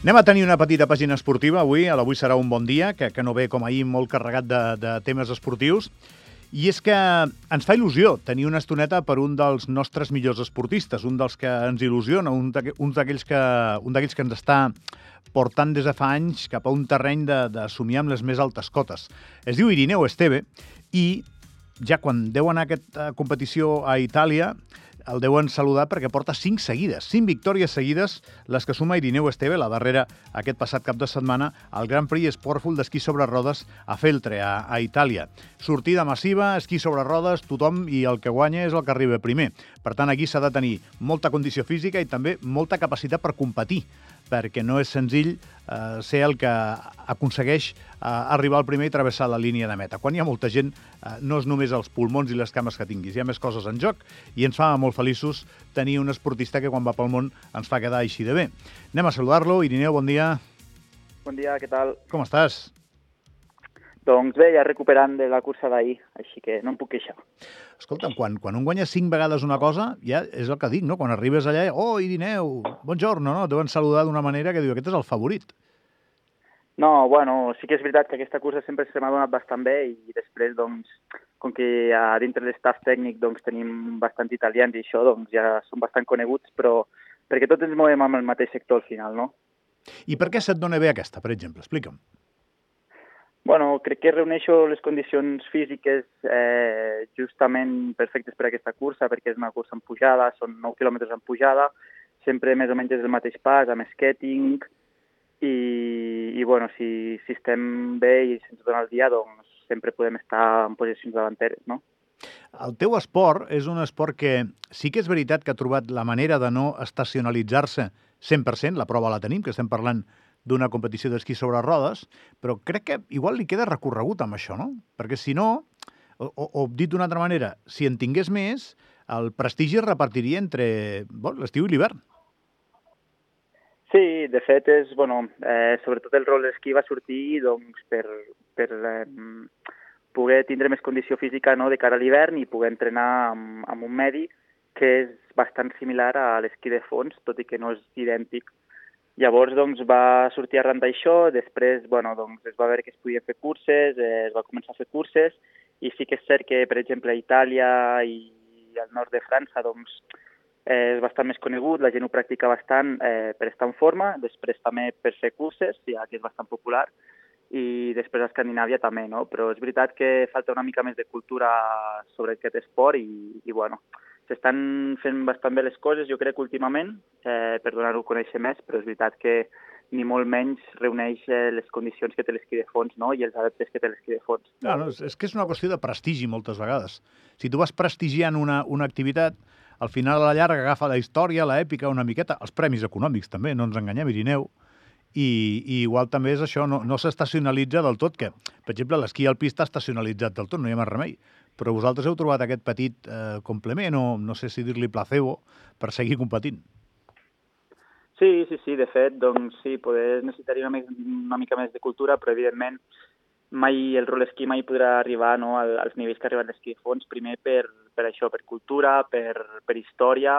Anem a tenir una petita pàgina esportiva avui, l'avui serà un bon dia, que, que no ve com ahir molt carregat de, de temes esportius, i és que ens fa il·lusió tenir una estoneta per un dels nostres millors esportistes, un dels que ens il·lusiona, un d'aquells que, un que ens està portant des de fa anys cap a un terreny de, de somiar amb les més altes cotes. Es diu Irineu Esteve i ja quan deu anar a aquesta competició a Itàlia el deuen saludar perquè porta 5 seguides, 5 victòries seguides, les que suma Irineu Esteve, la darrera aquest passat cap de setmana, al Grand Prix Sportful d'esquí sobre rodes a Feltre, a, a Itàlia. Sortida massiva, esquí sobre rodes, tothom i el que guanya és el que arriba primer. Per tant, aquí s'ha de tenir molta condició física i també molta capacitat per competir perquè no és senzill eh, ser el que aconsegueix eh, arribar al primer i travessar la línia de meta. Quan hi ha molta gent, eh, no és només els pulmons i les cames que tinguis, hi ha més coses en joc i ens fa molt feliços tenir un esportista que quan va pel món ens fa quedar així de bé. Anem a saludar-lo. Irineu, bon dia. Bon dia, què tal? Com estàs? Doncs bé, ja recuperant de la cursa d'ahir, així que no em puc queixar. Escolta'm, quan, quan un guanya cinc vegades una cosa, ja és el que dic, no? Quan arribes allà, oh, Irineu, bonjorno, no? Deuen saludar d'una manera que diu, aquest és el favorit. No, bueno, sí que és veritat que aquesta cursa sempre se m'ha donat bastant bé i després, doncs, com que a dintre l'estaf tècnic doncs, tenim bastant italians i això, doncs ja són bastant coneguts, però perquè tots ens movem amb el mateix sector al final, no? I per què se't dona bé aquesta, per exemple? Explica'm. Bueno, crec que reuneixo les condicions físiques eh, justament perfectes per a aquesta cursa, perquè és una cursa en pujada, són 9 quilòmetres en pujada, sempre més o menys és el mateix pas, amb skating, i, i bueno, si, si estem bé i se'ns dona el dia, doncs sempre podem estar en posicions davanteres, no? El teu esport és un esport que sí que és veritat que ha trobat la manera de no estacionalitzar-se 100%, la prova la tenim, que estem parlant d'una competició d'esquí sobre rodes, però crec que igual li queda recorregut amb això, no? Perquè si no, o, o dit d'una altra manera, si en tingués més, el prestigi es repartiria entre bueno, l'estiu i l'hivern. Sí, de fet, és, bueno, eh, sobretot el rol d'esquí va sortir doncs, per, per eh, poder tindre més condició física no, de cara a l'hivern i poder entrenar amb, amb un medi que és bastant similar a l'esquí de fons, tot i que no és idèntic Llavors doncs, va sortir arran d'això, després bueno, doncs, es va veure que es podia fer curses, eh, es va començar a fer curses, i sí que és cert que, per exemple, a Itàlia i al nord de França doncs, eh, és bastant més conegut, la gent ho practica bastant eh, per estar en forma, després també per fer curses, ja que és bastant popular, i després a Escandinàvia també, no? Però és veritat que falta una mica més de cultura sobre aquest esport i, i bueno, s'estan fent bastant bé les coses, jo crec, últimament, eh, per donar-ho a conèixer més, però és veritat que ni molt menys reuneix eh, les condicions que té l'esquí de fons no? i els adeptes que té l'esquí de fons. No, no, és que és una qüestió de prestigi moltes vegades. Si tu vas prestigiant una, una activitat, al final a la llarga agafa la història, l'èpica, una miqueta, els premis econòmics també, no ens enganyem, Irineu, i, i igual també és això, no, no s'estacionalitza del tot, que, per exemple, l'esquí alpí està estacionalitzat del tot, no hi ha més remei però vosaltres heu trobat aquest petit eh, complement o no sé si dir-li placebo per seguir competint. Sí, sí, sí, de fet, doncs sí, poder necessitaria una, una mica més de cultura, però evidentment mai el rol esquí mai podrà arribar no, als nivells que arriba l'esquí de fons, primer per, per això, per cultura, per, per història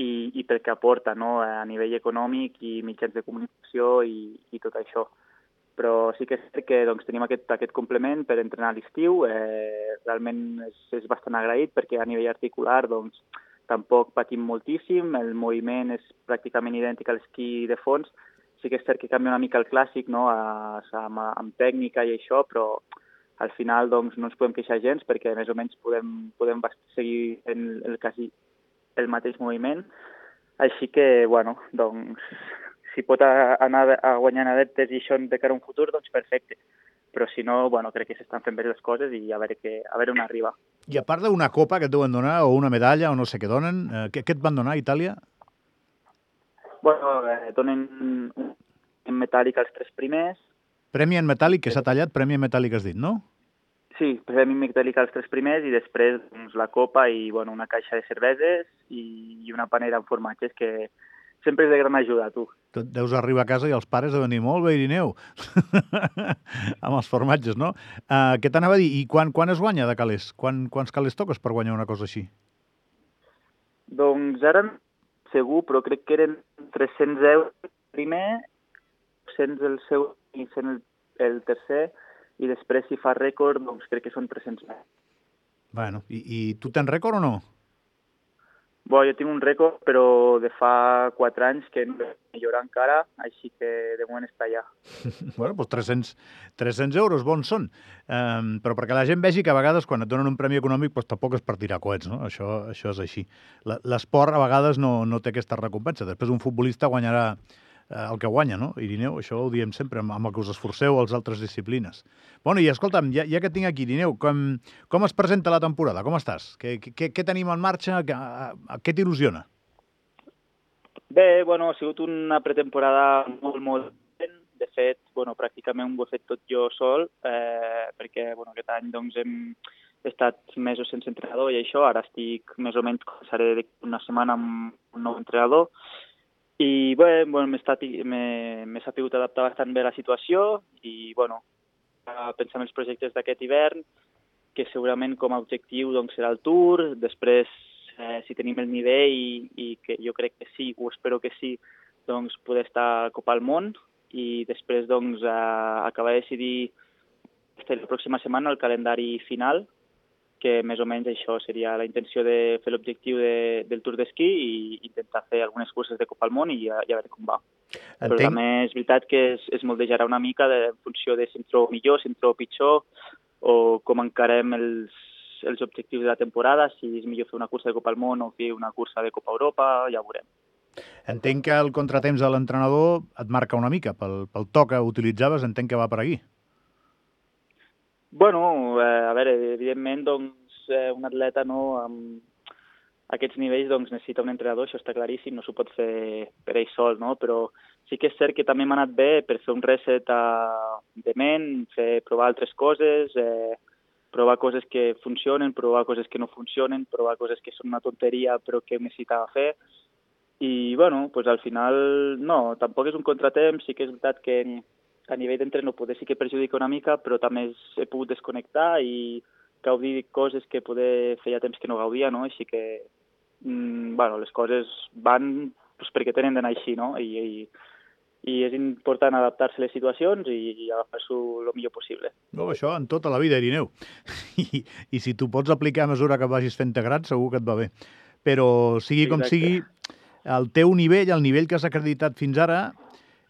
i, i pel que aporta no, a nivell econòmic i mitjans de comunicació i, i tot això però sí que és cert que doncs, tenim aquest, aquest complement per entrenar a l'estiu. Eh, realment és, és bastant agraït perquè a nivell articular doncs, tampoc patim moltíssim, el moviment és pràcticament idèntic a l'esquí de fons. Sí que és cert que canvia una mica el clàssic no? a, a, amb, amb tècnica i això, però al final doncs, no ens podem queixar gens perquè més o menys podem, podem seguir el, el, quasi el mateix moviment. Així que, bueno, doncs si pot anar a guanyar adeptes i això de cara a un futur, doncs perfecte. Però si no, bueno, crec que s'estan fent bé les coses i a veure, que, a veure on arriba. I a part d'una copa que et deuen donar, o una medalla, o no sé què donen, eh, què, què et van donar a Itàlia? Bueno, eh, donen en metàl·lic els tres primers. Premi en metàl·lic, que s'ha tallat, premi en metàl·lic has dit, no? Sí, premi metàl·lic els tres primers i després doncs, la copa i bueno, una caixa de cerveses i, i una panera amb formatges que, sempre és de gran ajuda, tu. Tu deus arribar a casa i els pares deuen dir, molt bé, Irineu, amb els formatges, no? Uh, què t'anava a dir? I quan, quan es guanya de calés? Quan, quants calés toques per guanyar una cosa així? Doncs ara segur, però crec que eren 300 euros primer 200 el seu i 100 el, el tercer, i després si fa rècord, doncs crec que són 300 més. Bueno, i, i tu tens rècord o no? Bo, jo tinc un rècord, però de fa 4 anys que no millorar encara, així que de moment està allà. bueno, doncs 300, 300 euros bons són. Um, però perquè la gent vegi que a vegades quan et donen un premi econòmic doncs tampoc és per tirar coets, no? Això, això és així. L'esport a vegades no, no té aquesta recompensa. Després un futbolista guanyarà el que guanya, no? Irineu, això ho diem sempre, amb, amb el que us esforceu als altres disciplines. Bueno, i escolta'm, ja, ja que tinc aquí, Irineu, com, com es presenta la temporada? Com estàs? Què, què, què tenim en marxa? Què, què t'il·lusiona? Bé, bueno, ha sigut una pretemporada molt, molt de fet, bueno, pràcticament ho he fet tot jo sol, eh, perquè bueno, aquest any doncs, hem estat mesos sense entrenador i això, ara estic més o menys, començaré una setmana amb un nou entrenador, i bé, bueno, m'he sabut adaptar bastant bé a la situació i bueno, pensar en els projectes d'aquest hivern, que segurament com a objectiu doncs, serà el Tour, després eh, si tenim el nivell i, i que jo crec que sí, o espero que sí, doncs poder estar a Copa al Món. I després doncs, eh, acabar de decidir la pròxima setmana el calendari final que més o menys això seria la intenció de fer l'objectiu de, del Tour d'Esquí i intentar fer algunes curses de Copa al Món i i a veure com va. Entenc. Però també és veritat que es, es moldejarà una mica de, en funció de si em trobo millor, si em trobo pitjor, o com encarem els, els objectius de la temporada, si és millor fer una cursa de Copa al Món o fer una cursa de Copa Europa, ja ho veurem. Entenc que el contratemps de l'entrenador et marca una mica. Pel, pel to que utilitzaves, entenc que va per aquí. Bueno, eh, a veure, evidentment, doncs, eh, un atleta no, amb aquests nivells doncs, necessita un entrenador, això està claríssim, no s'ho pot fer per ell sol, no? però sí que és cert que també m'ha anat bé per fer un reset a... de ment, fer, provar altres coses, eh, provar coses que funcionen, provar coses que no funcionen, provar coses que són una tonteria però que necessitava fer. I, bueno, pues al final, no, tampoc és un contratemps, sí que és veritat que a nivell d'entreno poder sí que perjudica una mica, però també he pogut desconnectar i gaudir coses que poder feia temps que no gaudia, no? Així que, mm, bueno, les coses van pues, perquè tenen d'anar així, no? I, i, i és important adaptar-se a les situacions i, i agafar-s'ho el millor possible. No, això en tota la vida, Irineu. I, i si tu pots aplicar a mesura que vagis fent grat, segur que et va bé. Però sigui com Exacte. sigui, el teu nivell, el nivell que has acreditat fins ara,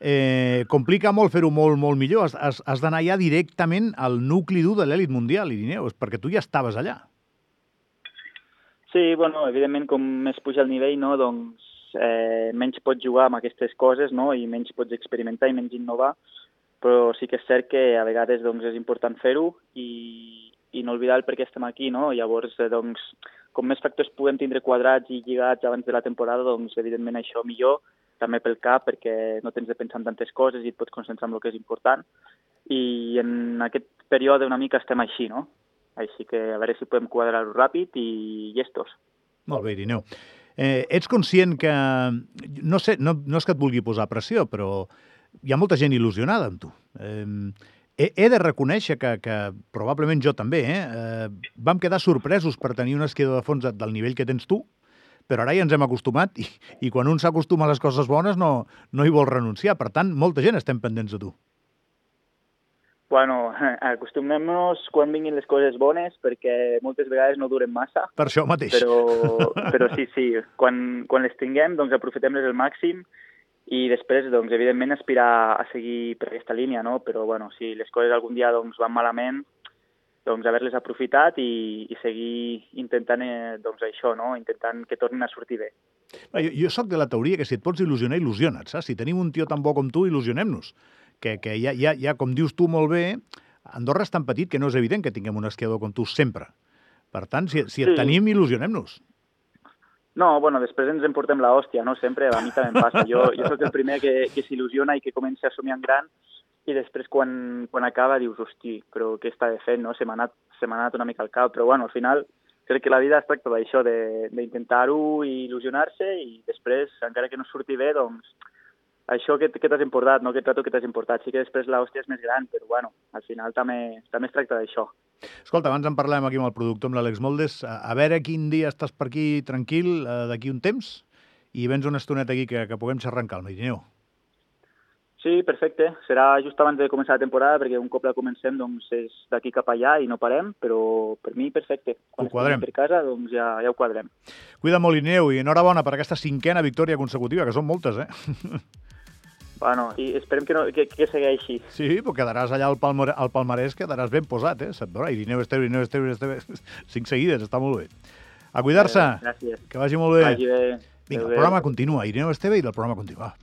eh, complica molt fer-ho molt, molt millor. Has, has, has d'anar ja directament al nucli dur de l'èlit mundial, Irineu, perquè tu ja estaves allà. Sí, bueno, evidentment, com més puja el nivell, no, doncs eh, menys pots jugar amb aquestes coses no, i menys pots experimentar i menys innovar, però sí que és cert que a vegades doncs, és important fer-ho i, i no oblidar el per què estem aquí, no? Llavors, eh, doncs, com més factors puguem tindre quadrats i lligats abans de la temporada, doncs, evidentment, això millor, també pel cap perquè no tens de pensar en tantes coses i et pots concentrar en el que és important. I en aquest període una mica estem així, no? Així que a veure si podem quadrar-ho ràpid i llestos. Molt bé, Irineu. Eh, ets conscient que... No sé, no, no és que et vulgui posar pressió, però hi ha molta gent il·lusionada amb tu. Eh, he, he de reconèixer que, que probablement jo també, eh, eh, vam quedar sorpresos per tenir un esquiador de fons del nivell que tens tu, però ara ja ens hem acostumat i, i quan un s'acostuma a les coses bones no, no hi vol renunciar. Per tant, molta gent estem pendents de tu. Bueno, acostumem-nos quan vinguin les coses bones perquè moltes vegades no duren massa. Per això mateix. Però, però sí, sí, quan, quan les tinguem doncs aprofitem-les al màxim i després, doncs, evidentment, aspirar a seguir per aquesta línia, no? Però, bueno, si les coses algun dia doncs, van malament, doncs, haver-les aprofitat i, i seguir intentant eh, doncs, això, no? intentant que tornin a sortir bé. Jo, jo sóc de la teoria que si et pots il·lusionar, il·lusiona't, saps? Si tenim un tio tan bo com tu, il·lusionem-nos. Que, que ja, ja, ja, com dius tu molt bé, Andorra és tan petit que no és evident que tinguem un esquiador com tu sempre. Per tant, si, si et sí. tenim, il·lusionem-nos. No, bueno, després ens en portem la hòstia, no? Sempre, a mi també em passa. Jo, jo sóc el primer que, que s'il·lusiona i que comença a somiar en gran, i després quan, quan acaba dius, hosti, però què està fent, no? Se m'ha anat, anat una mica al cap, però bueno, al final crec que la vida es tracta d'això, d'intentar-ho i il·lusionar-se i després, encara que no surti bé, doncs això que, que t'has importat, no? aquest rato que t'has importat. Sí que després l'hòstia és més gran, però bueno, al final també, també es tracta d'això. Escolta, abans en parlem aquí amb el productor, amb l'Àlex Moldes. A, veure quin dia estàs per aquí tranquil, eh, d'aquí un temps, i vens una estoneta aquí que, que puguem xerrar en calma. Sí, perfecte. Serà just abans de començar la temporada, perquè un cop la comencem doncs, és d'aquí cap allà i no parem, però per mi perfecte. Quan ho quadrem. per casa doncs ja, ja ho quadrem. Cuida molt, i enhorabona per aquesta cinquena victòria consecutiva, que són moltes, eh? Bueno, i esperem que, no, que, que segueixi. Sí, però quedaràs allà al, palmar al palmarès, quedaràs ben posat, eh? Se't veurà, Irineu Esteve, Irineu Esteve, Esteve, cinc seguides, està molt bé. A cuidar-se, Eh, gràcies. que vagi molt bé. Vagi bé. Vinga, el programa continua, Irineu Esteve i el programa continua.